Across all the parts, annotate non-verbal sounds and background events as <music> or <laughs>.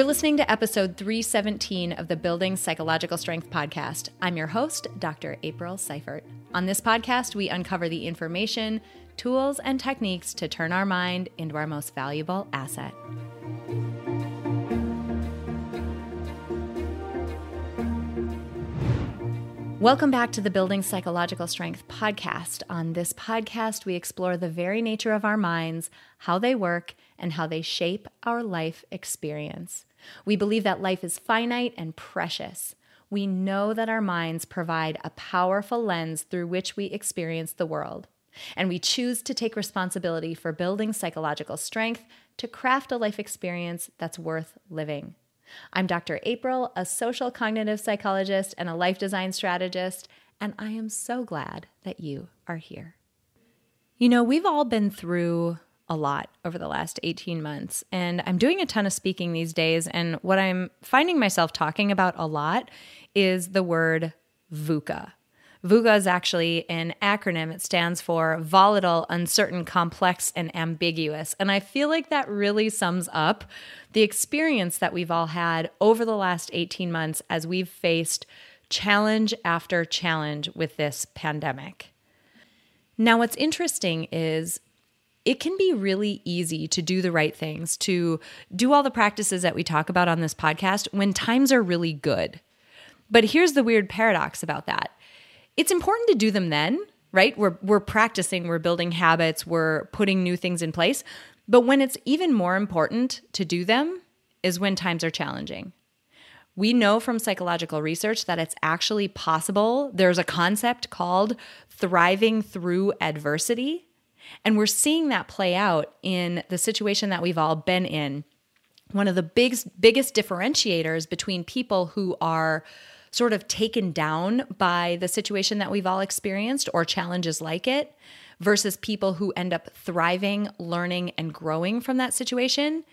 You're listening to episode 317 of the Building Psychological Strength podcast. I'm your host, Dr. April Seifert. On this podcast, we uncover the information, tools, and techniques to turn our mind into our most valuable asset. Welcome back to the Building Psychological Strength podcast. On this podcast, we explore the very nature of our minds, how they work, and how they shape our life experience. We believe that life is finite and precious. We know that our minds provide a powerful lens through which we experience the world. And we choose to take responsibility for building psychological strength to craft a life experience that's worth living. I'm Dr. April, a social cognitive psychologist and a life design strategist, and I am so glad that you are here. You know, we've all been through a lot over the last 18 months, and I'm doing a ton of speaking these days. And what I'm finding myself talking about a lot is the word VUCA. VUCA is actually an acronym. It stands for volatile, uncertain, complex, and ambiguous. And I feel like that really sums up the experience that we've all had over the last 18 months as we've faced challenge after challenge with this pandemic. Now, what's interesting is it can be really easy to do the right things, to do all the practices that we talk about on this podcast when times are really good. But here's the weird paradox about that it's important to do them then, right? We're we're practicing, we're building habits, we're putting new things in place. But when it's even more important to do them is when times are challenging. We know from psychological research that it's actually possible. There's a concept called thriving through adversity. And we're seeing that play out in the situation that we've all been in. One of the big, biggest differentiators between people who are sort of taken down by the situation that we've all experienced or challenges like it versus people who end up thriving, learning, and growing from that situation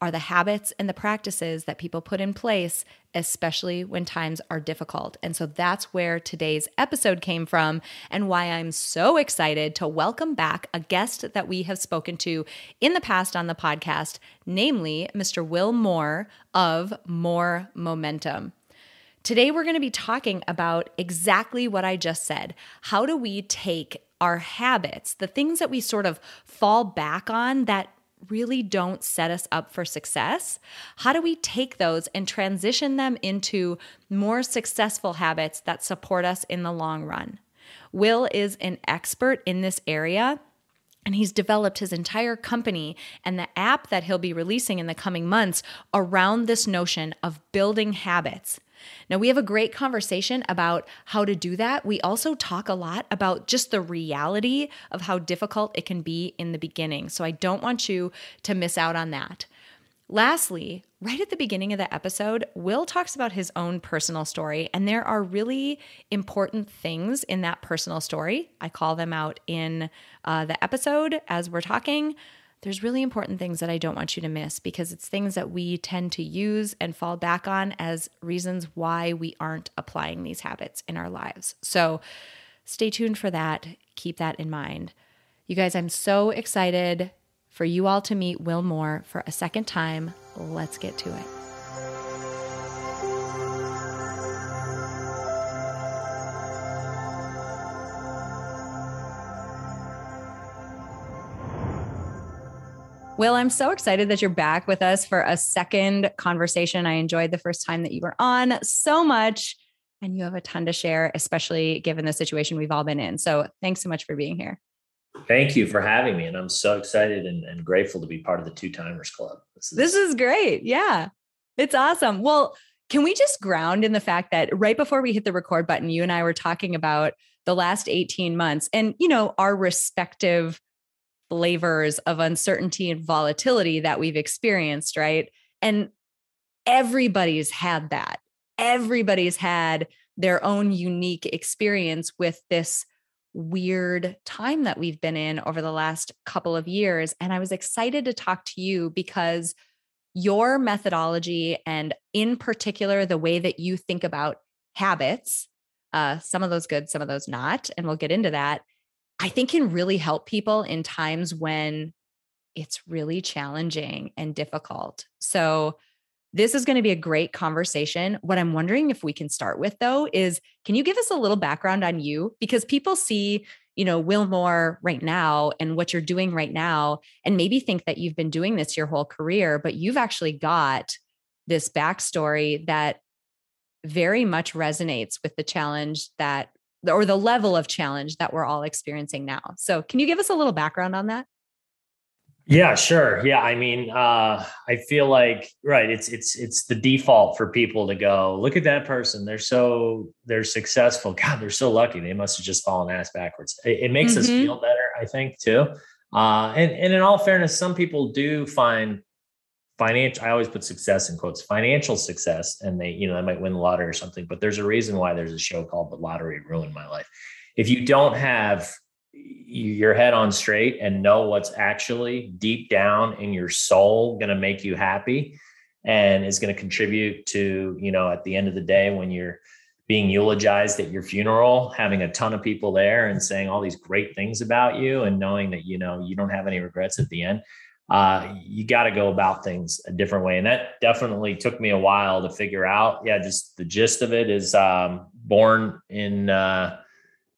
are the habits and the practices that people put in place, especially when times are difficult. And so that's where today's episode came from, and why I'm so excited to welcome back a guest that we have spoken to in the past on the podcast, namely Mr. Will Moore of Moore Momentum. Today, we're going to be talking about exactly what I just said. How do we take our habits, the things that we sort of fall back on that really don't set us up for success? How do we take those and transition them into more successful habits that support us in the long run? Will is an expert in this area. And he's developed his entire company and the app that he'll be releasing in the coming months around this notion of building habits. Now, we have a great conversation about how to do that. We also talk a lot about just the reality of how difficult it can be in the beginning. So, I don't want you to miss out on that. Lastly, right at the beginning of the episode, Will talks about his own personal story, and there are really important things in that personal story. I call them out in uh, the episode as we're talking there's really important things that I don't want you to miss because it's things that we tend to use and fall back on as reasons why we aren't applying these habits in our lives. So stay tuned for that. Keep that in mind. You guys, I'm so excited for you all to meet Will Moore for a second time. Let's get to it. Will, I'm so excited that you're back with us for a second conversation. I enjoyed the first time that you were on so much, and you have a ton to share, especially given the situation we've all been in. So thanks so much for being here. Thank you for having me. And I'm so excited and, and grateful to be part of the Two Timers Club. This is, this is great. Yeah, it's awesome. Well, can we just ground in the fact that right before we hit the record button, you and I were talking about the last 18 months and, you know, our respective flavors of uncertainty and volatility that we've experienced, right? And everybody's had that. Everybody's had their own unique experience with this weird time that we've been in over the last couple of years. And I was excited to talk to you because your methodology, and in particular, the way that you think about habits, uh, some of those good, some of those not, and we'll get into that, I think can really help people in times when it's really challenging and difficult. So, This is going to be a great conversation. What I'm wondering if we can start with though is can you give us a little background on you? Because people see, you know, Will Moore right now and what you're doing right now, and maybe think that you've been doing this your whole career, but you've actually got this backstory that very much resonates with the challenge that or the level of challenge that we're all experiencing now. So, can you give us a little background on that? Yeah, sure. Yeah, I mean, uh, I feel like right. It's it's it's the default for people to go look at that person. They're so they're successful. <laughs> God, they're so lucky. They must have just fallen ass backwards. It, it makes mm-hmm. us feel better, I think, too. Uh, and and in all fairness, some people do find financial. I always put success in quotes, financial success, and they you know they might win the lottery or something. But there's a reason why there's a show called The Lottery Ruined My Life. If you don't have your head on straight and know what's actually deep down in your soul going to make you happy and is going to contribute to you know at the end of the day when you're being eulogized at your funeral having a ton of people there and saying all these great things about you and knowing that you know you don't have any regrets at the end uh, you got to go about things a different way and that definitely took me a while to figure out yeah just the gist of it is um, born in uh,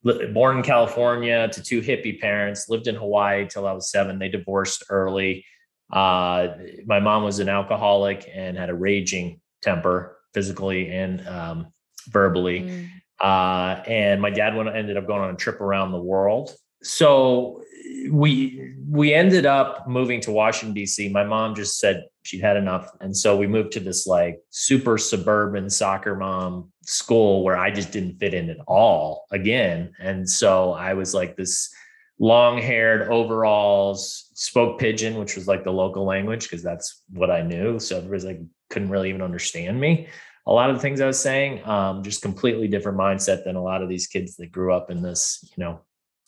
born in California to two hippie parents, lived in Hawaii till I was seven. They divorced early. Uh, my mom was an alcoholic and had a raging temper, physically and um, verbally. Mm. Uh, and my dad went, ended up going on a trip around the world. So we we ended up moving to Washington D.C. My mom just said she'd had enough, and so we moved to this like super suburban soccer mom school where I just didn't fit in at all again. And so I was like this long-haired overalls, spoke pidgin, which was like the local language because that's what I knew. So everybody's like couldn't really even understand me. A lot of the things I was saying, um, just completely different mindset than a lot of these kids that grew up in this, you know,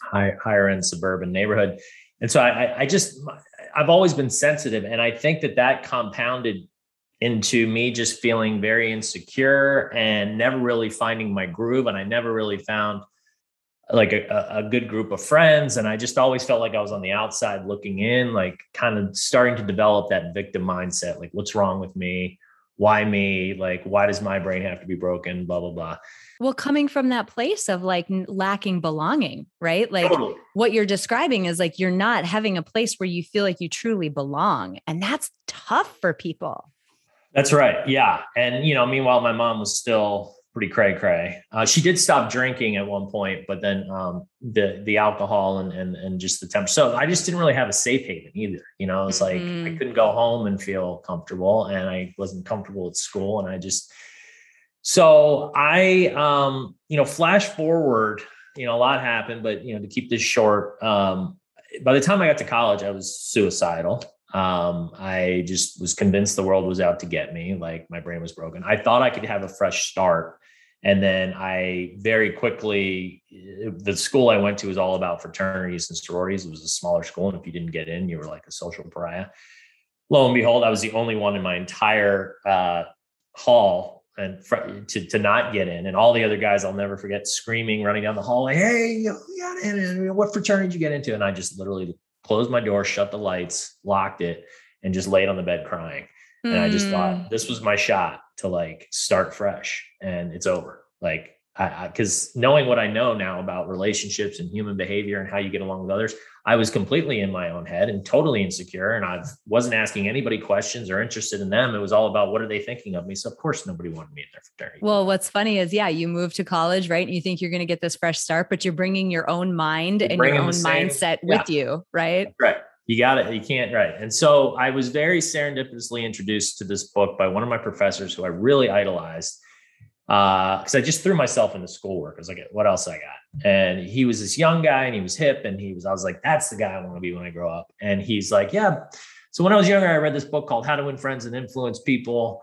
high, higher end suburban neighborhood. And so I, I just, I've always been sensitive. And I think that that compounded into me just feeling very insecure and never really finding my groove. And I never really found like a, a, good group of friends. And I just always felt like I was on the outside looking in, like kind of starting to develop that victim mindset. Like, what's wrong with me? Why me? Like, why does my brain have to be broken? Blah, blah, blah. Well, coming from that place of like lacking belonging, right? Like totally. what you're describing is like you're not having a place where you feel like you truly belong. And that's tough for people. That's right. Yeah. And, you know, meanwhile, my mom was still pretty cray cray. Uh, she did stop drinking at one point, but then um, the the alcohol and, and and just the temper. So I just didn't really have a safe haven either. You know, it's mm-hmm. like I mm-hmm. couldn't go home and feel comfortable, and I wasn't comfortable at school, and I just so I, um, you know, flash forward, you know, a lot happened, but you know, to keep this short, um, by the time I got to college, I was suicidal. Um, I just was convinced the world was out to get me. Like my brain was broken. I thought I could have a fresh start. And then I very quickly, the school I went to was all about fraternities and sororities. It was a smaller school. And if you didn't get in, you were like a social pariah. Lo and behold, I was the only one in my entire uh, hall and to, to not get in. And all the other guys I'll never forget screaming, running down the hallway, Hey, you got in. What fraternity did you get into? And I just literally closed my door, shut the lights, locked it, and just laid on the bed crying. Mm. And I just thought hmm. this was my shot to like start fresh and it's over. Like, because knowing what I know now about relationships and human behavior and how you get along with others, I was completely in my own head and totally insecure. And I wasn't asking anybody questions or interested in them. It was all about what are they thinking of me? So of course nobody wanted me in their fraternity. Well, what's funny is, yeah, you move to college, right? And you think you're going to get this fresh start, but you're bringing your own mind you're and your own mindset yeah. with you, right? Right. You got it. You can't, right. And so I was very serendipitously introduced to this book by one of my professors who I really idolized because uh, I just threw myself into schoolwork. I was like, what else I got? And he was this young guy and he was hip and he was, I was like, that's the guy I want to be when I grow up. And he's like, yeah. So when I was younger, I read this book called How to Win Friends and Influence People.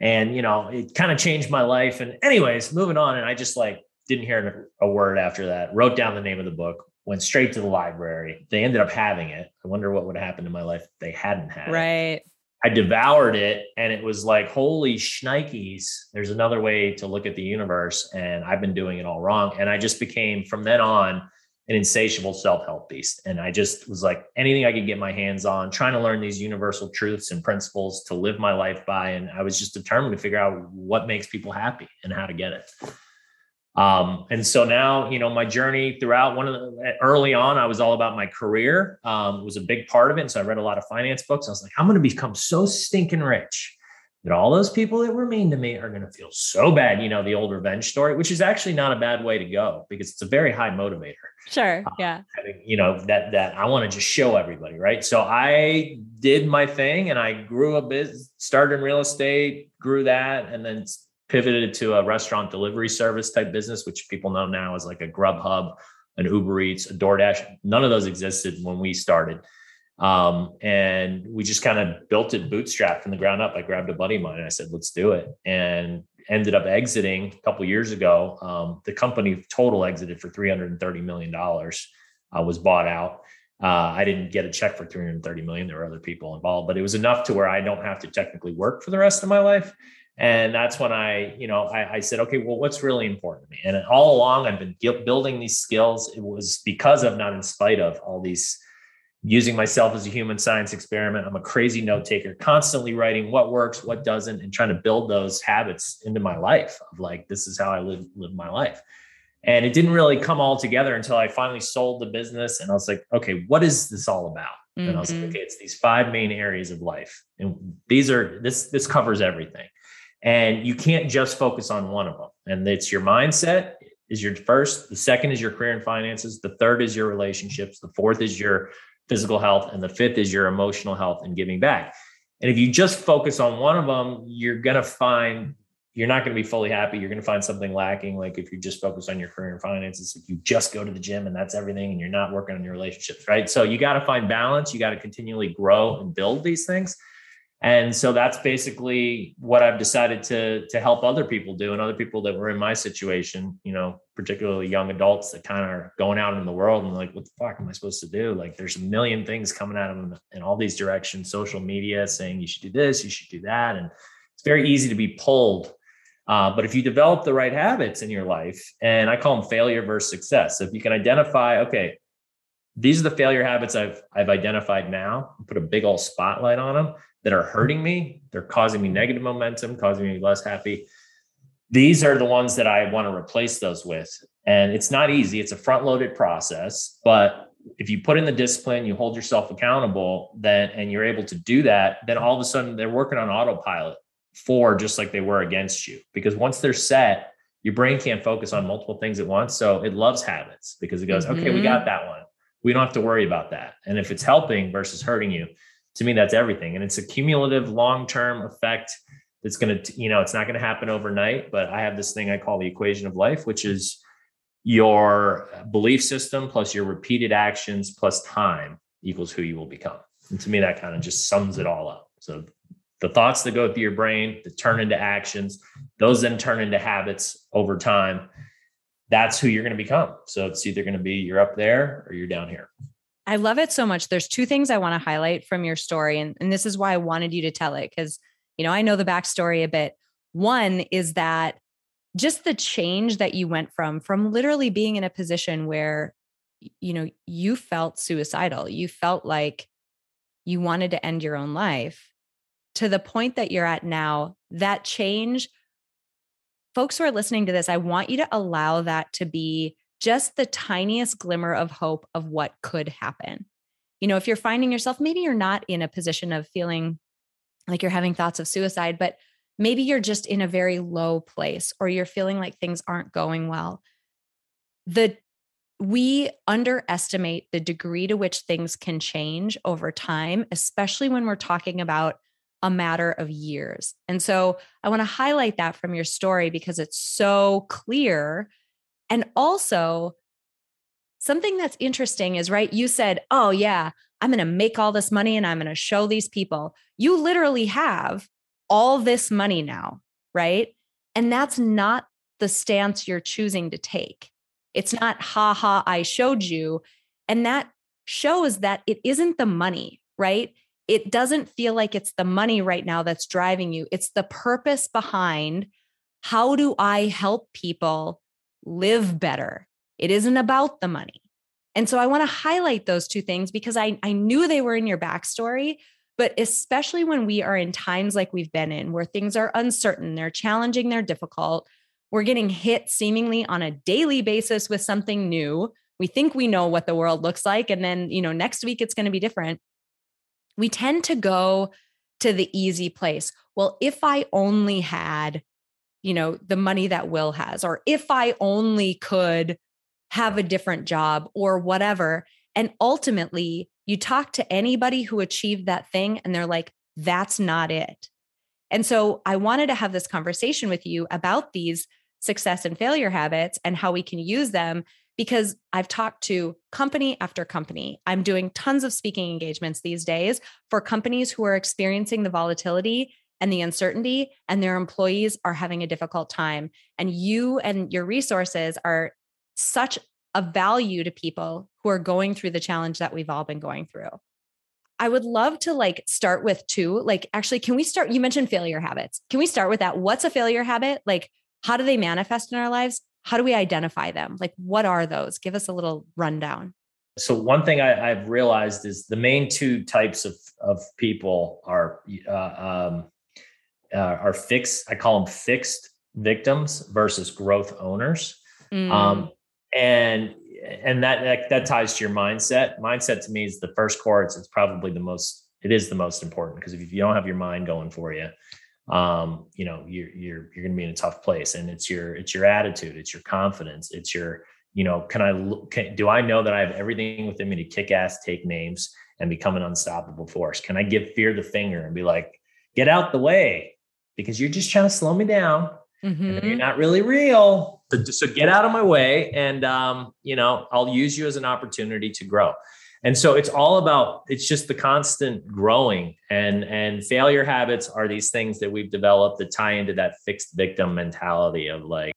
And, you know, it kind of changed my life. And anyways, moving on. And I just like didn't hear a word after that, wrote down the name of the book, went straight to the library. They ended up having it. I wonder what would happen in my life if they hadn't had right. it. Right. I devoured it and it was like, holy shnikes, there's another way to look at the universe. And I've been doing it all wrong. And I just became from then on an insatiable self-help beast and i just was like anything i could get my hands on trying to learn these universal truths and principles to live my life by and i was just determined to figure out what makes people happy and how to get it um, and so now you know my journey throughout one of the early on i was all about my career um, was a big part of it and so i read a lot of finance books i was like i'm going to become so stinking rich that all those people that were mean to me are going to feel so bad. You know, the old revenge story, which is actually not a bad way to go because it's a very high motivator. Sure. Uh, yeah. Having, you know, that, that I want to just show everybody. Right. So I did my thing and I grew a business, started in real estate, grew that, and then pivoted to a restaurant delivery service type business, which people know now as like a Grubhub, an Uber Eats, a DoorDash. None of those existed when we started. Um, and we just kind of built it bootstrapped from the ground up. I grabbed a buddy of mine and I said, let's do it. And ended up exiting a couple years ago. Um, the company total exited for $330 million, uh, was bought out. Uh, I didn't get a check for 330 million. There were other people involved, but it was enough to where I don't have to technically work for the rest of my life. And that's when I, you know, I, I said, okay, well, what's really important to me? And all along, I've been building these skills. It was because of, not in spite of, all these using myself as a human science experiment. I'm a crazy note taker, constantly writing what works, what doesn't, and trying to build those habits into my life of like, this is how I live, live my life. And it didn't really come all together until I finally sold the business. And I was like, okay, what is this all about? Mm-hmm. And I was like, mm-hmm. okay, it's these five main areas of life. And these are this, this covers everything. And you can't just focus on one of them. And it's your mindset is your first, the second is your career and finances, the third is your relationships, the fourth is your physical health, and the fifth is your emotional health and giving back. And if you just focus on one of them, you're going to find you're not going to be fully happy. You're going to find something lacking. Like if you just focus on your career and finances, like you just go to the gym and that's everything, and you're not working on your relationships, right? So you got to find balance. You got to continually grow and build these things. And so that's basically what I've decided to to help other people do and other people that were in my situation, you know, particularly young adults that kind of are going out in the world and like, what the fuck am I supposed to do? Like there's a million things coming at them in all these directions, social media saying you should do this, you should do that. And it's very easy to be pulled. Uh, but if you develop the right habits in your life, and I call them failure versus success. So if you can identify, okay, these are the failure habits I've I've identified now, put a big old spotlight on them that are hurting me. They're causing me negative momentum, causing me less happy. These are the ones that I want to replace those with. And it's not easy, it's a front loaded process. But if you put in the discipline, you hold yourself accountable, then and you're able to do that, then all of a sudden they're working on autopilot for just like they were against you. Because once they're set, your brain can't focus on multiple things at once. So it loves habits because it goes, mm-hmm. okay, we mm-hmm. got that one. We don't have to worry about that. And if it's helping versus hurting you, to me that's everything. And it's a cumulative long-term effect that's going to you know it's not going to happen overnight but i have this thing i call the equation of life which is your belief system plus your repeated actions plus time equals who you will become. And to me that kind of just sums it all up. So the thoughts that go through your brain that turn into actions those then turn into habits over time that's who you're going to become. So it's either going to be you're up there or you're down here I love it so much. There's two things I want to highlight from your story. And, and this is why I wanted you to tell it because, you know, I know the backstory a bit. One is that just the change that you went from, from literally being in a position where, you know, you felt suicidal, you felt like you wanted to end your own life to the point that you're at now, that change, folks who are listening to this, I want you to allow that to be just the tiniest glimmer of hope of what could happen. You know, if you're finding yourself, maybe you're not in a position of feeling like you're having thoughts of suicide, but maybe you're just in a very low place or you're feeling like things aren't going well. The we underestimate the degree to which things can change over time, especially when we're talking about a matter of years. And so I want to highlight that from your story because it's so clear and also, something that's interesting is right, you said, Oh, yeah, I'm going to make all this money and I'm going to show these people. You literally have all this money now, right? And that's not the stance you're choosing to take. It's not, ha ha, I showed you. And that shows that it isn't the money, right? It doesn't feel like it's the money right now that's driving you. It's the purpose behind how do I help people live better. It isn't about the money. And so I want to highlight those two things because I, I knew they were in your backstory, but especially when we are in times like we've been in, where things are uncertain, they're challenging, they're difficult, we're getting hit seemingly on a daily basis with something new. We think we know what the world looks like. And then, you know, next week it's going to be different. We tend to go to the easy place. Well, if I only had, you know, the money that Will has, or if I only could have a different job or whatever. And ultimately, you talk to anybody who achieved that thing and they're like, that's not it. And so I wanted to have this conversation with you about these success and failure habits and how we can use them because I've talked to company after company. I'm doing tons of speaking engagements these days for companies who are experiencing the volatility and the uncertainty, and their employees are having a difficult time. And you and your resources are such a value to people who are going through the challenge that we've all been going through. I would love to like start with two. Like, actually, can we start? You mentioned failure habits. Can we start with that? What's a failure habit? Like, how do they manifest in our lives? How do we identify them? Like, what are those? Give us a little rundown. So one thing I, have realized is the main two types of of people are uh, um, uh, are fixed. I call them fixed victims versus growth owners. Mm. Um, and and that, that that ties to your mindset. Mindset to me is the first core. It's, it's probably the most. It is the most important because if you don't have your mind going for you, um, you know, you're you're you're going to be in a tough place. And it's your it's your attitude, it's your confidence, it's your you know, can I can, do I know that I have everything within me to kick ass, take names, and become an unstoppable force? Can I give fear the finger and be like, get out the way because you're just trying to slow me down mm-hmm. and you're not really real. So, so get out of my way, and um, you know, I'll use you as an opportunity to grow and so it's all about it's just the constant growing and and failure habits are these things that we've developed that tie into that fixed victim mentality of like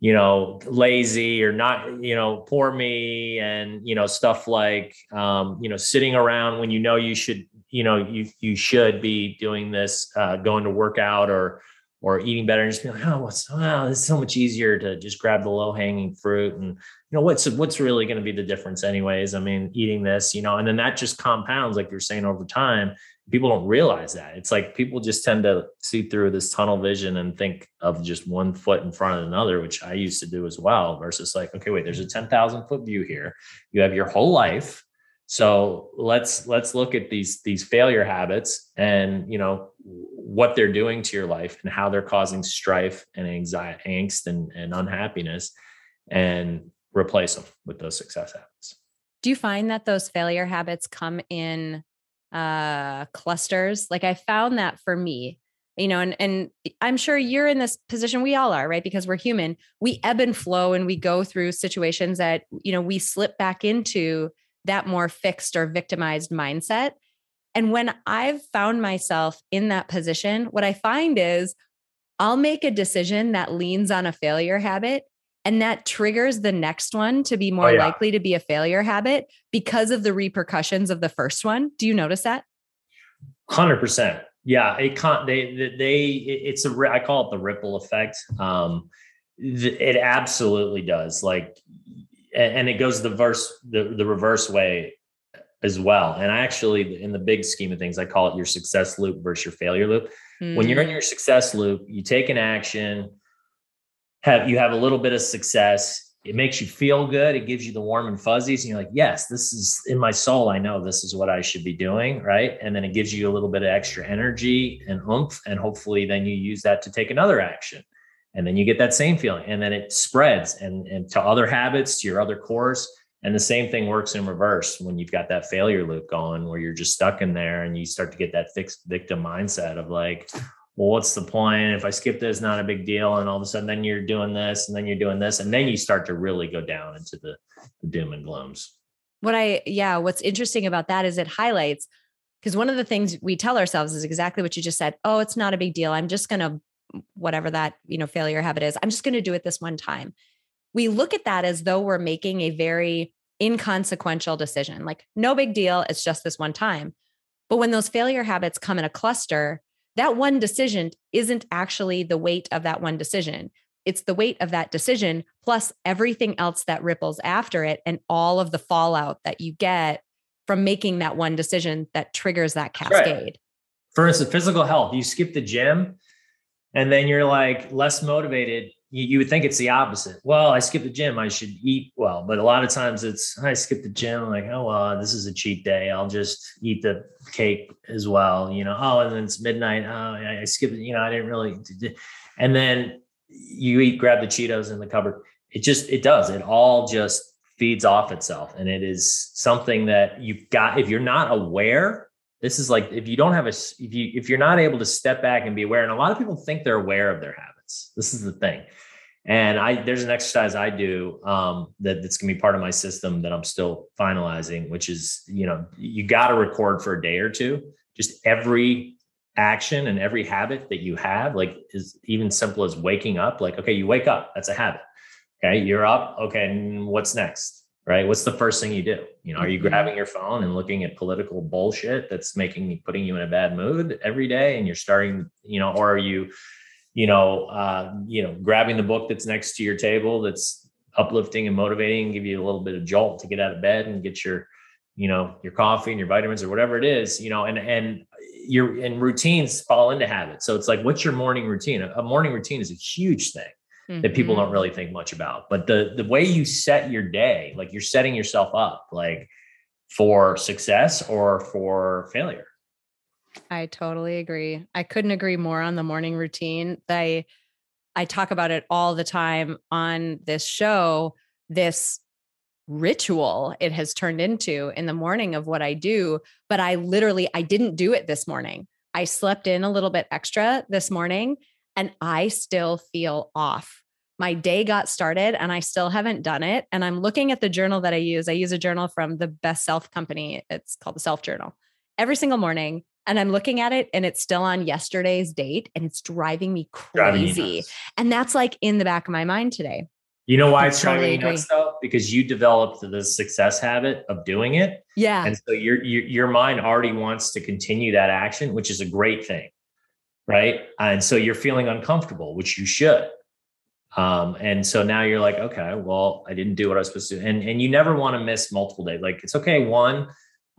you know lazy or not you know poor me and you know stuff like um you know sitting around when you know you should you know you you should be doing this uh going to work out or or eating better and just be like, oh, what's wow, it's so much easier to just grab the low hanging fruit and you know what's what's really going to be the difference anyways. I mean, eating this, you know, and then that just compounds, like you're saying over time. People don't realize that. It's like people just tend to see through this tunnel vision and think of just one foot in front of another, which I used to do as well, versus like, okay, wait, there's a 10,000 foot view here. You have your whole life. So let's let's look at these these failure habits and you know what they're doing to your life and how they're causing strife and anxiety, angst and, and unhappiness and replace them with those success habits. Do you find that those failure habits come in uh, clusters? Like I found that for me, you know, and and I'm sure you're in this position. We all are, right? Because we're human. We ebb and flow, and we go through situations that you know we slip back into that more fixed or victimized mindset. And when I've found myself in that position, what I find is I'll make a decision that leans on a failure habit and that triggers the next one to be oh, more oh, yeah. likely to be a failure habit because of the repercussions of the first one. Do you notice that? 100%. Yeah, it can't they they it's a I call it the ripple effect. Um it absolutely does. Like and it goes the verse the, the reverse way as well. And I actually, in the big scheme of things, I call it your success loop versus your failure loop. Mm. When you're in mm. your success loop, you take an action, have you have a little bit of success. It makes you feel good. It gives you the warm and fuzzies. And you're like, yes, this is in my soul. I know this is what I should be doing. Right. And then it gives you a little bit of extra energy and oomph. And hopefully then you use that to take another action. And then you get that same feeling. And then it spreads and, and to other habits, to your other cores and the same thing works in reverse when you've got that failure loop going where you're just stuck in there and you start to get that fixed victim mindset of like, well, what's the point? If I skip this, not a big deal. And all of a sudden, then you're doing this and then you're doing this. And then you start to really go down into the, the doom and glooms. What I, yeah, what's interesting about that is it highlights because one of the things we tell ourselves is exactly what you just said. Oh, it's not a big deal. I'm just going to, whatever that, you know, failure habit is, I'm just going to do it this one time we look at that as though we're making a very inconsequential decision, like no big deal, it's just this one time. But when those failure habits come in a cluster, that one decision isn't actually the weight of that one decision. it's the weight of that decision plus everything else that ripples after it and all of the fallout that you get from making that one decision that triggers that cascade. Right. For instance, physical health, you skip the gym and then you're like less motivated you, you would think it's the opposite. Well, I skipped the gym. I should eat well. But a lot of times it's, I skipped the gym. I'm like, oh, well, this is a cheat day. I'll just eat the cake as well. You know, oh, and then it's midnight. Oh, I, I skipped, you know, I didn't really. And then you eat, grab the Cheetos in the cupboard. It just, it does. It all just feeds off itself. And it is something that you've got, if you're not aware, this is like, if you don't have a, if you, if you're not able to step back and be aware, and a lot of people think they're aware of their habits. This is the thing. And I there's an exercise I do um, that that's gonna be part of my system that I'm still finalizing, which is you know you got to record for a day or two, just every action and every habit that you have, like is even simple as waking up. Like okay, you wake up, that's a habit. Okay, you're up. Okay, what's next? Right? What's the first thing you do? You know, are you mm-hmm. grabbing your phone and looking at political bullshit that's making me putting you in a bad mood every day, and you're starting, you know, or are you you know, uh, you know, grabbing the book that's next to your table that's uplifting and motivating, give you a little bit of jolt to get out of bed and get your, you know, your coffee and your vitamins or whatever it is, you know, and and your and routines fall into habits. So it's like, what's your morning routine? A, morning routine is a huge thing mm-hmm. that people don't mm-hmm. really think much about. But the the way you set your day, like you're setting yourself up, like for success or for failure. I totally agree. I couldn't agree more on the morning routine. I I talk about it all the time on this show. This ritual it has turned into in the morning of what I do, but I literally I didn't do it this morning. I slept in a little bit extra this morning and I still feel off. My day got started and I still haven't done it and I'm looking at the journal that I use. I use a journal from the Best Self company. It's called the Self Journal. Every single morning and I'm looking at it and it's still on yesterday's date and it's driving me crazy. And that's like in the back of my mind today. You know why I it's totally driving nuts though? Because you developed the success habit of doing it. Yeah. And so your, your your mind already wants to continue that action, which is a great thing. Right. And so you're feeling uncomfortable, which you should. Um, and so now you're like, okay, well, I didn't do what I was supposed to do. And and you never want to miss multiple days. Like it's okay, one,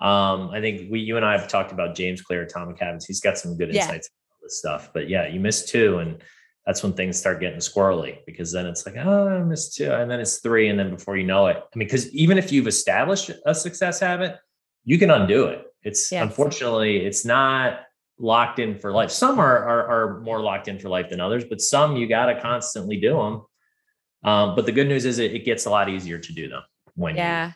um, I think we, you and I have talked about James Clear, Atomic Habits. He's got some good yeah. insights on this stuff. But yeah, you missed two, and that's when things start getting squirrely because then it's like, oh, I missed two, and then it's three, and then before you know it, I mean, because even if you've established a success habit, you can undo it. It's yes. unfortunately, it's not locked in for life. Some are, are, are more locked in for life than others, but some you got to constantly do them. Um, but the good news is it, it, gets a lot easier to do them when yeah. you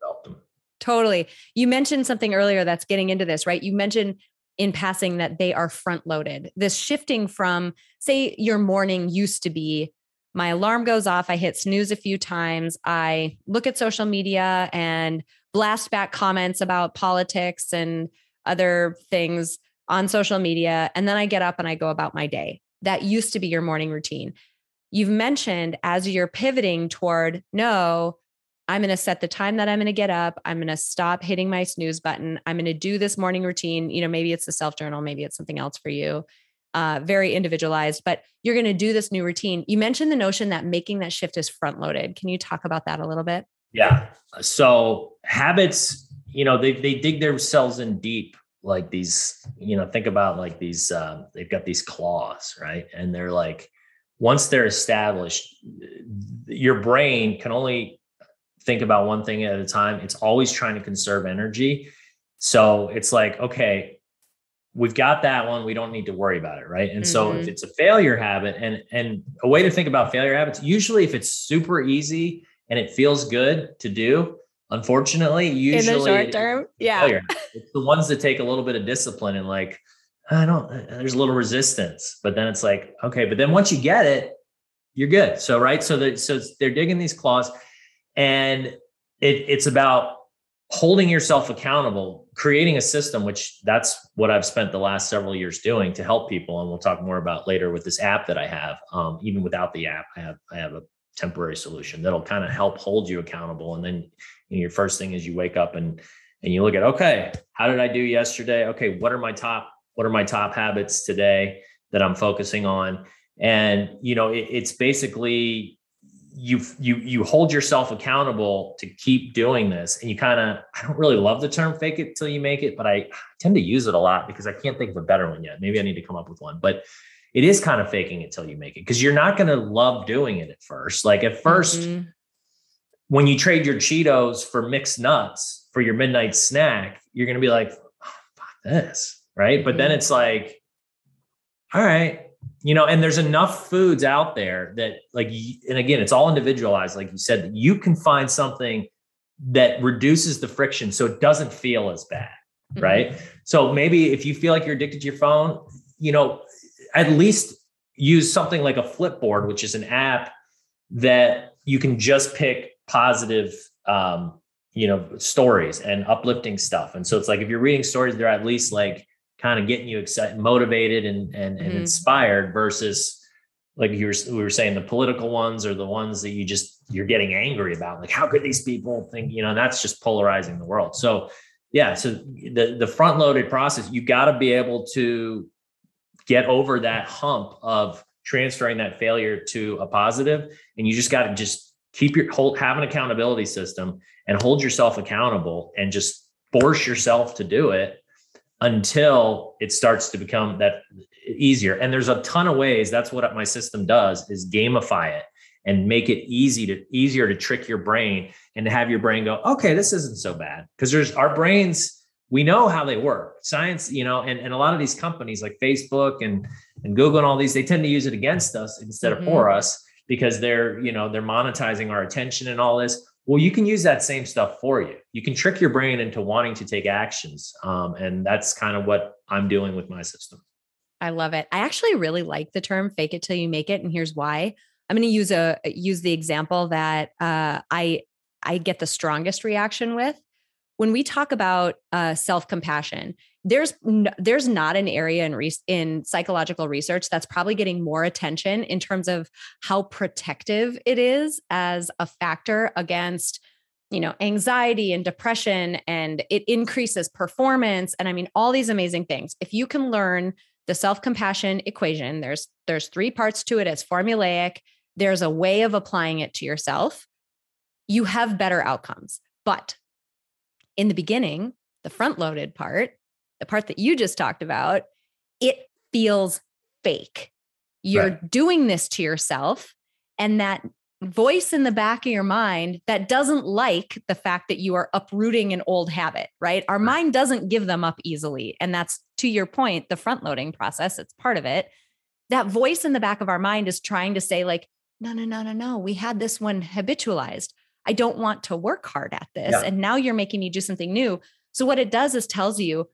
develop them. Totally. You mentioned something earlier that's getting into this, right? You mentioned in passing that they are front loaded. This shifting from, say, your morning used to be my alarm goes off, I hit snooze a few times, I look at social media and blast back comments about politics and other things on social media. And then I get up and I go about my day. That used to be your morning routine. You've mentioned as you're pivoting toward, no, I'm going to set the time that I'm going to get up. I'm going to stop hitting my snooze button. I'm going to do this morning routine. You know, maybe it's the self journal, maybe it's something else for you. Uh, very individualized, but you're going to do this new routine. You mentioned the notion that making that shift is front loaded. Can you talk about that a little bit? Yeah. So habits, you know, they they dig themselves in deep. Like these, you know, think about like these. Uh, they've got these claws, right? And they're like, once they're established, your brain can only think about one thing at a time. It's always trying to conserve energy. So it's like, okay, we've got that one. We don't need to worry about it. Right. And mm-hmm. so if mm-hmm. it's a failure habit and, and a way to think about failure habits, usually if it's super easy and it feels good to do, unfortunately, usually in the short term, yeah. Failure. It's the ones that take a little bit of discipline and like, I don't, there's a little resistance, but then it's like, okay, but then once you get it, you're good. So, right. So that, so they're digging these claws and it, it's about holding yourself accountable, creating a system, which that's what I've spent the last several years doing to help people. And we'll talk more about later with this app that I have. Um, even without the app, I have I have a temporary solution that'll kind of help hold you accountable. And then you know, your first thing is you wake up and and you look at okay, how did I do yesterday? Okay, what are my top what are my top habits today that I'm focusing on? and you know it, it's basically you you you hold yourself accountable to keep doing this and you kind of i don't really love the term fake it till you make it but I tend to use it a lot because i can't think of a better one yet maybe i need to come up with one but it is kind of faking it till you make it because you're not going to love doing it at first like at 1st mm-hmm. when you trade your cheetos for mixed nuts for your midnight snack you're going to be like oh, fuck this right but then mm-hmm. it's like all right you know and there's enough foods out there that like and again it's all individualized like you said that you can find something that reduces the friction so it doesn't feel as bad mm-hmm. right so maybe if you feel like you're addicted to your phone you know at least use something like a flipboard which is an app that you can just pick positive um, you know stories and uplifting stuff and so it's like if you're reading stories they're at least like kind of getting you excited, motivated, and and, and mm-hmm. inspired versus like you were, we were saying the political ones are the ones that you just you're getting angry about. Like how could these people think? You know, that's just polarizing the world. So yeah, so the the front loaded process, you got to be able to get over that hump of transferring that failure to a positive, and you just got to just keep your hold have an accountability system and hold yourself accountable and just force yourself to do it until it starts to become that easier. And there's a ton of ways. That's what my system does is gamify it and make it easy to easier to trick your brain and to have your brain go, okay, this isn't so bad. Because there's our brains, we know how they work. Science, you know, and, and a lot of these companies like Facebook and, and Google and all these, they tend to use it against us instead mm-hmm. of for us because they're, you know, they're monetizing our attention and all this. Well, you can use that same stuff for you. You can trick your brain into wanting to take actions. Um, and that's kind of what I'm doing with my system. I love it. I actually really like the term fake it till you make it. And here's why. I'm going to use a use the example that uh, I I get the strongest reaction with when we talk about uh, self compassion there's no, there's not an area in re- in psychological research that's probably getting more attention in terms of how protective it is as a factor against you know anxiety and depression and it increases performance and i mean all these amazing things. If you can learn the self-compassion equation there's there's three parts to it it's formulaic there's a way of applying it to yourself you have better outcomes. But in the beginning the front loaded part the part that you just talked about, it feels fake. You're right. doing this to yourself. And that voice in the back of your mind that doesn't like the fact that you are uprooting an old habit, right? Our mind doesn't give them up easily. And that's to your point, the front loading process, it's part of it. That voice in the back of our mind is trying to say, like, no, no, no, no, no. We had this one habitualized. I don't want to work hard at this. Yeah. And now you're making me do something new. So, what it does is tells you,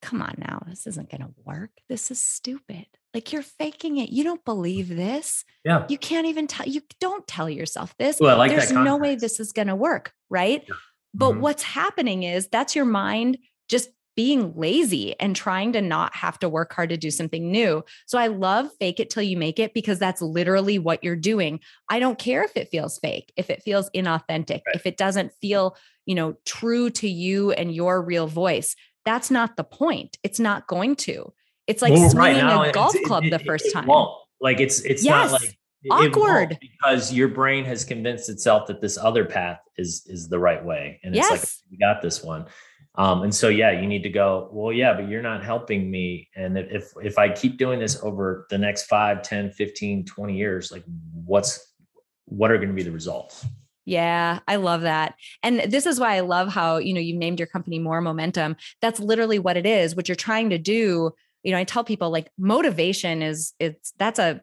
come on now, this isn't going to work. This is stupid. Like you're faking it. You don't believe this. Yeah. You can't even tell, you don't tell yourself this. Well, like There's no way this is going to work. Right. Yeah. But mm-hmm. what's happening is that's your mind just being lazy and trying to not have to work hard to do something new. So I love fake it till you make it because that's literally what you're doing. I don't care if it feels fake, if it feels inauthentic, right. if it doesn't feel, you know, true to you and your real voice that's not the point. It's not going to. It's like well, swinging right a golf club it, the first it, it time. Won't. Like it's it's yes. not like awkward because your brain has convinced itself that this other path is is the right way, and it's like we got this one. Um, and so yeah, you need to go, well, yeah, but you're not helping me. And if if I keep doing this over the next 5, 10, 15, 20 years, like what's what are going to be the results? Yeah, I love that. And this is why I love how, you know, you named your company Moore Momentum. That's literally what it is. What you're trying to do, you know, I tell people like motivation is it's that's a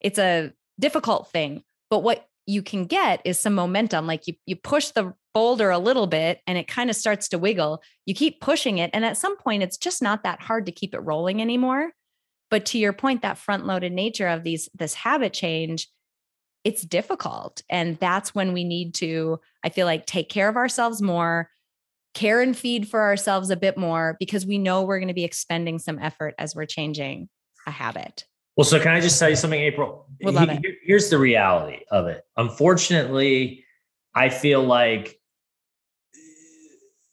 it's a difficult thing, but what you can get is some momentum. Like you you push the boulder a little bit and it kind of starts to wiggle. You keep pushing it and at some point it's just not that hard to keep it rolling anymore. But to your point that front-loaded nature of these this habit change it's difficult. And that's when we need to, I feel like, take care of ourselves more, care and feed for ourselves a bit more, because we know we're going to be expending some effort as we're changing a habit. Well, so can I just tell you something, April? We'll love it. Here's the reality of it. Unfortunately, I feel like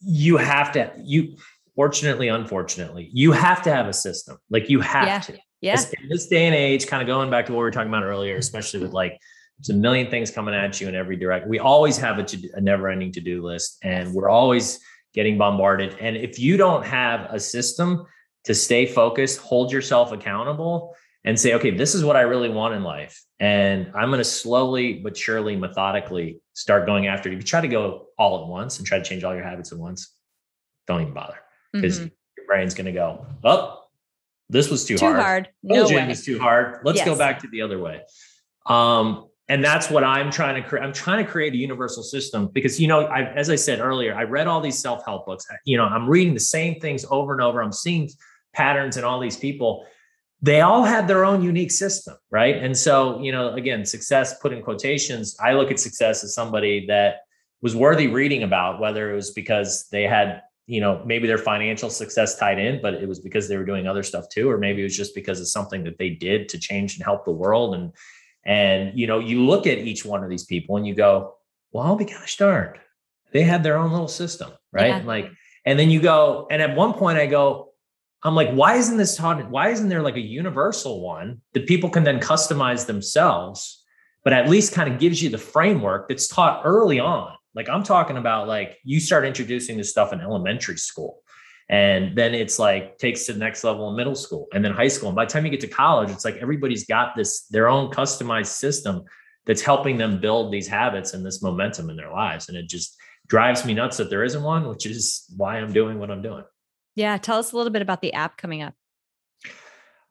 you have to, you, fortunately, unfortunately, you have to have a system. Like you have yeah. to. Yeah. In this day and age, kind of going back to what we were talking about earlier, especially with like there's a million things coming at you in every direction. We always have a, to, a never ending to do list and we're always getting bombarded. And if you don't have a system to stay focused, hold yourself accountable, and say, okay, this is what I really want in life. And I'm going to slowly but surely, methodically start going after it. If you try to go all at once and try to change all your habits at once, don't even bother because mm-hmm. your brain's going to go, oh, this was too, too hard. hard. No way. was too hard. Let's yes. go back to the other way. Um, and that's what I'm trying to create. I'm trying to create a universal system because, you know, I, as I said earlier, I read all these self help books. You know, I'm reading the same things over and over. I'm seeing patterns in all these people. They all had their own unique system, right? And so, you know, again, success put in quotations. I look at success as somebody that was worthy reading about, whether it was because they had you know maybe their financial success tied in but it was because they were doing other stuff too or maybe it was just because of something that they did to change and help the world and and you know you look at each one of these people and you go well i'll be gosh darned they had their own little system right yeah. like and then you go and at one point i go i'm like why isn't this taught why isn't there like a universal one that people can then customize themselves but at least kind of gives you the framework that's taught early on like I'm talking about like you start introducing this stuff in elementary school. And then it's like takes to the next level in middle school and then high school. And by the time you get to college, it's like everybody's got this their own customized system that's helping them build these habits and this momentum in their lives. And it just drives me nuts that there isn't one, which is why I'm doing what I'm doing. Yeah. Tell us a little bit about the app coming up.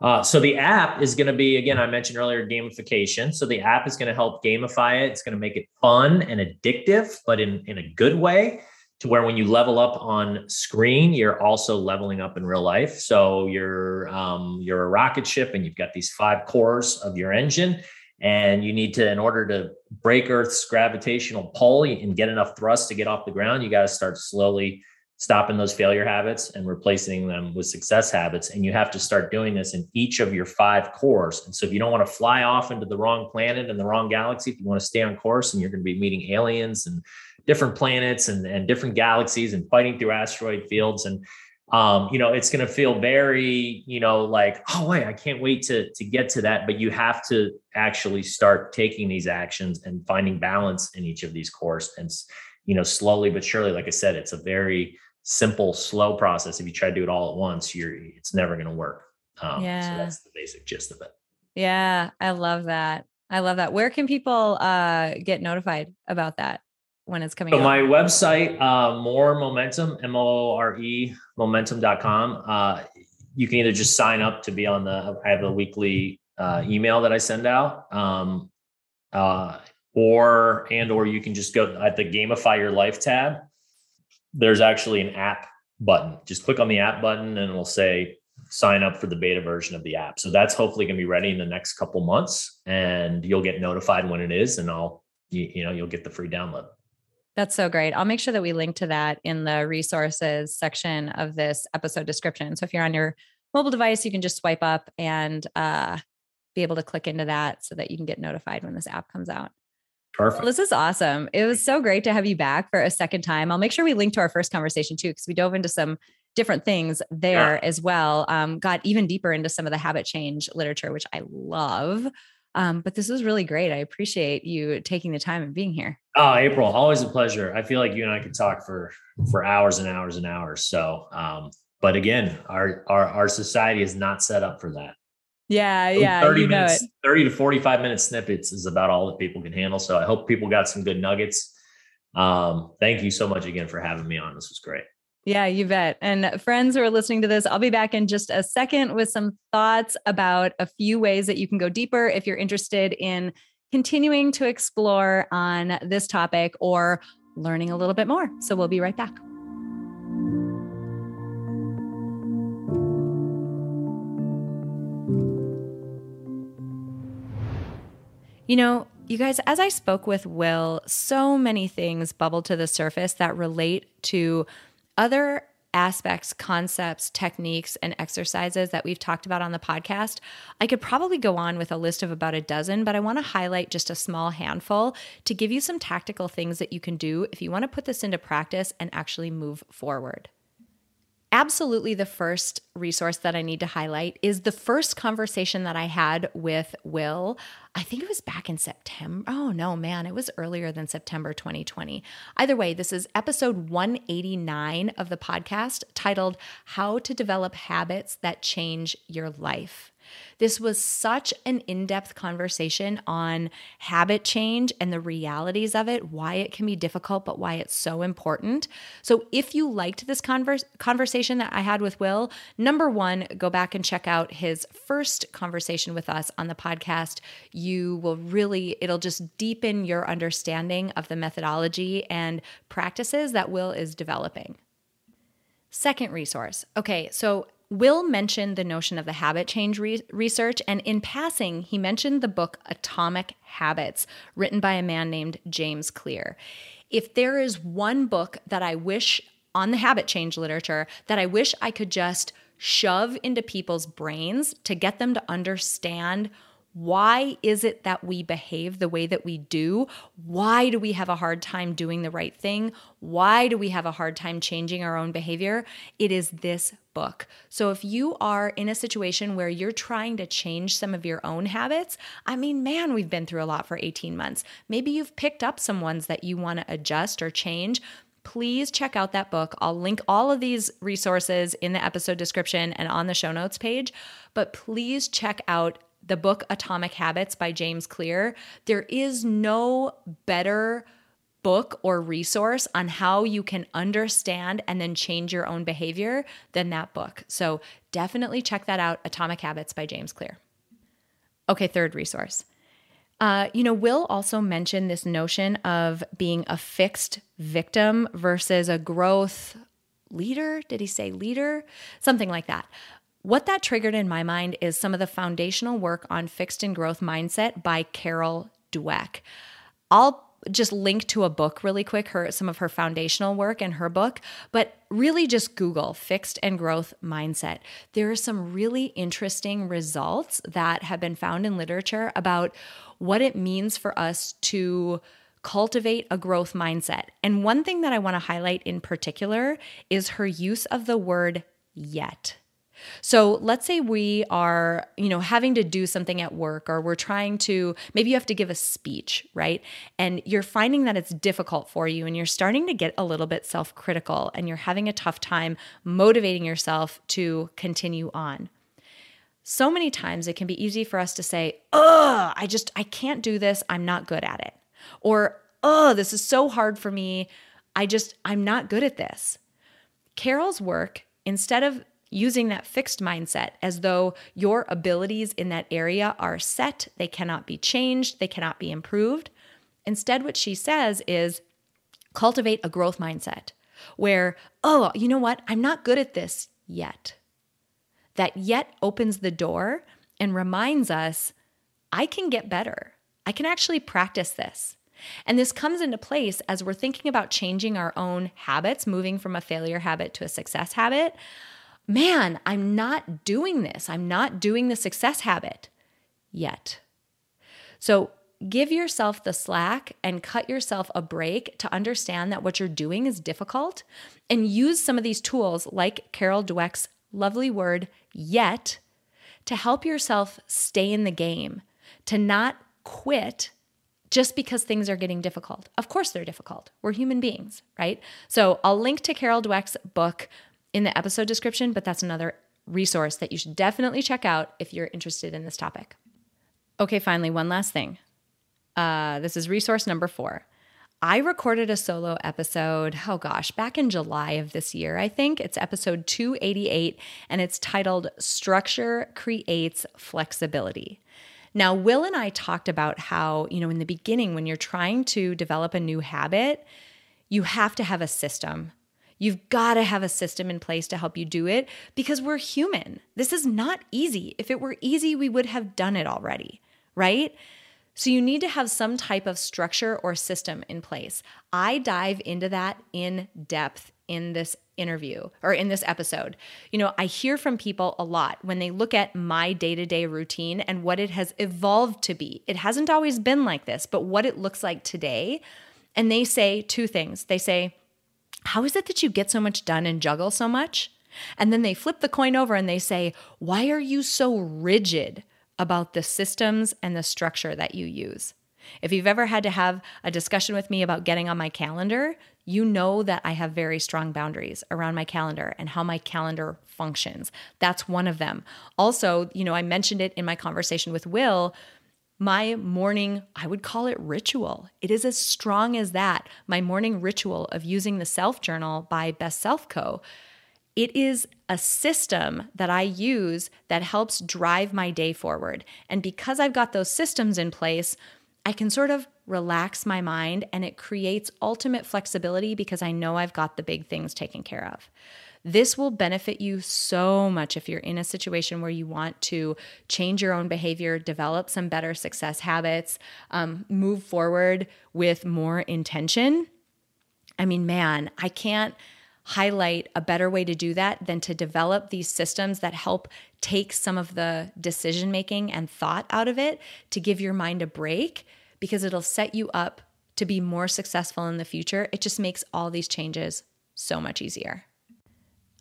Uh, so the app is going to be again i mentioned earlier gamification so the app is going to help gamify it it's going to make it fun and addictive but in, in a good way to where when you level up on screen you're also leveling up in real life so you're um, you're a rocket ship and you've got these five cores of your engine and you need to in order to break earth's gravitational pull and get enough thrust to get off the ground you got to start slowly stopping those failure habits and replacing them with success habits. And you have to start doing this in each of your five cores. And so if you don't want to fly off into the wrong planet and the wrong galaxy, if you want to stay on course and you're going to be meeting aliens and different planets and, and different galaxies and fighting through asteroid fields and um, you know, it's going to feel very, you know, like, oh wait, I can't wait to to get to that. But you have to actually start taking these actions and finding balance in each of these cores, and you know, slowly but surely. Like I said, it's a very simple, slow process. If you try to do it all at once, you're it's never going to work. Um, yeah. So that's the basic gist of it. Yeah, I love that. I love that. Where can people uh, get notified about that when it's coming? So out? my website, uh, Moore Momentum, M O R E momentum.com. Uh, you can either just sign up to be on the. I have a weekly uh, email that I send out. Um, uh, or and or you can just go at the gamify your life tab there's actually an app button. Just click on the app button and it'll say sign up for the beta version of the app. So that's hopefully going to be ready in the next couple months and you'll get notified when it is and I'll you, you know you'll get the free download. That's so great. I'll make sure that we link to that in the resources section of this episode description. So if you're on your mobile device, you can just swipe up and uh, be able to click into that so that you can get notified when this app comes out. Perfect. Well, this is awesome. It was so great to have you back for a second time. I'll make sure we link to our first conversation too, because we dove into some different things there yeah. as well. Um, got even deeper into some of the habit change literature, which I love. Um, but this was really great. I appreciate you taking the time and being here. Oh, April, always a pleasure. I feel like you and I could talk for for hours and hours and hours. So, um, but again, our our our society is not set up for that. Yeah, yeah. 30 you minutes, 30 to 45 minute snippets is about all that people can handle. So I hope people got some good nuggets. Um, thank you so much again for having me on. This was great. Yeah, you bet. And friends who are listening to this, I'll be back in just a second with some thoughts about a few ways that you can go deeper if you're interested in continuing to explore on this topic or learning a little bit more. So we'll be right back. You know, you guys, as I spoke with Will, so many things bubbled to the surface that relate to other aspects, concepts, techniques, and exercises that we've talked about on the podcast. I could probably go on with a list of about a dozen, but I want to highlight just a small handful to give you some tactical things that you can do if you want to put this into practice and actually move forward. Absolutely the first resource that I need to highlight is the first conversation that I had with Will. I think it was back in September. Oh, no, man, it was earlier than September 2020. Either way, this is episode 189 of the podcast titled How to Develop Habits That Change Your Life. This was such an in depth conversation on habit change and the realities of it, why it can be difficult, but why it's so important. So, if you liked this converse, conversation that I had with Will, number one, go back and check out his first conversation with us on the podcast. You will really, it'll just deepen your understanding of the methodology and practices that Will is developing. Second resource. Okay, so Will mentioned the notion of the habit change re- research, and in passing, he mentioned the book Atomic Habits, written by a man named James Clear. If there is one book that I wish on the habit change literature that I wish I could just shove into people's brains to get them to understand why is it that we behave the way that we do? Why do we have a hard time doing the right thing? Why do we have a hard time changing our own behavior? It is this book. So if you are in a situation where you're trying to change some of your own habits, I mean, man, we've been through a lot for 18 months. Maybe you've picked up some ones that you want to adjust or change please check out that book. I'll link all of these resources in the episode description and on the show notes page. But please check out the book Atomic Habits by James Clear, there is no better book or resource on how you can understand and then change your own behavior than that book. So definitely check that out Atomic Habits by James Clear. Okay, third resource. Uh, you know, Will also mentioned this notion of being a fixed victim versus a growth leader. Did he say leader? Something like that. What that triggered in my mind is some of the foundational work on fixed and growth mindset by Carol Dweck. I'll just link to a book really quick, her some of her foundational work in her book, but really just Google fixed and growth mindset. There are some really interesting results that have been found in literature about what it means for us to cultivate a growth mindset. And one thing that I want to highlight in particular is her use of the word yet. So let's say we are, you know, having to do something at work or we're trying to, maybe you have to give a speech, right? And you're finding that it's difficult for you and you're starting to get a little bit self critical and you're having a tough time motivating yourself to continue on. So many times it can be easy for us to say, oh, I just, I can't do this. I'm not good at it. Or, oh, this is so hard for me. I just, I'm not good at this. Carol's work, instead of using that fixed mindset as though your abilities in that area are set, they cannot be changed, they cannot be improved. Instead, what she says is cultivate a growth mindset where, oh, you know what? I'm not good at this yet. That yet opens the door and reminds us I can get better. I can actually practice this. And this comes into place as we're thinking about changing our own habits, moving from a failure habit to a success habit man, I'm not doing this. I'm not doing the success habit yet. So give yourself the slack and cut yourself a break to understand that what you're doing is difficult and use some of these tools like Carol Dweck's lovely word, yet, to help yourself stay in the game, to not quit just because things are getting difficult. Of course, they're difficult. We're human beings, right? So I'll link to Carol Dweck's book, in the episode description, but that's another resource that you should definitely check out if you're interested in this topic. Okay, finally, one last thing. Uh, this is resource number four. I recorded a solo episode, oh gosh, back in July of this year, I think. It's episode 288, and it's titled Structure Creates Flexibility. Now, Will and I talked about how, you know, in the beginning, when you're trying to develop a new habit, you have to have a system. You've got to have a system in place to help you do it because we're human. This is not easy. If it were easy, we would have done it already, right? So you need to have some type of structure or system in place. I dive into that in depth in this interview or in this episode. You know, I hear from people a lot when they look at my day to day routine and what it has evolved to be. It hasn't always been like this, but what it looks like today. And they say two things. They say, how is it that you get so much done and juggle so much? And then they flip the coin over and they say, Why are you so rigid about the systems and the structure that you use? If you've ever had to have a discussion with me about getting on my calendar, you know that I have very strong boundaries around my calendar and how my calendar functions. That's one of them. Also, you know, I mentioned it in my conversation with Will. My morning, I would call it ritual. It is as strong as that. My morning ritual of using the self journal by Best Self Co. It is a system that I use that helps drive my day forward. And because I've got those systems in place, I can sort of relax my mind and it creates ultimate flexibility because I know I've got the big things taken care of. This will benefit you so much if you're in a situation where you want to change your own behavior, develop some better success habits, um, move forward with more intention. I mean, man, I can't highlight a better way to do that than to develop these systems that help take some of the decision making and thought out of it to give your mind a break because it'll set you up to be more successful in the future. It just makes all these changes so much easier.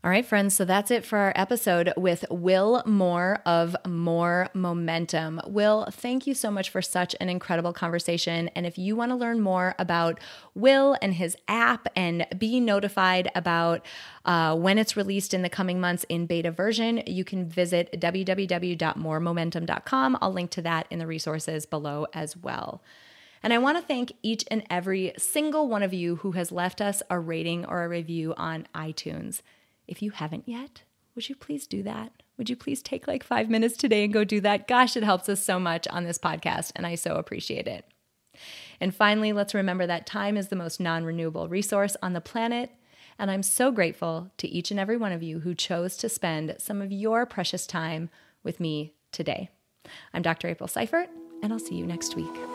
All right, friends, so that's it for our episode with Will Moore of Moore Momentum. Will, thank you so much for such an incredible conversation. And if you want to learn more about Will and his app and be notified about uh, when it's released in the coming months in beta version, you can visit www.mooremomentum.com. I'll link to that in the resources below as well. And I want to thank each and every single one of you who has left us a rating or a review on iTunes. If you haven't yet, would you please do that? Would you please take like five minutes today and go do that? Gosh, it helps us so much on this podcast, and I so appreciate it. And finally, let's remember that time is the most non renewable resource on the planet. And I'm so grateful to each and every one of you who chose to spend some of your precious time with me today. I'm Dr. April Seifert, and I'll see you next week.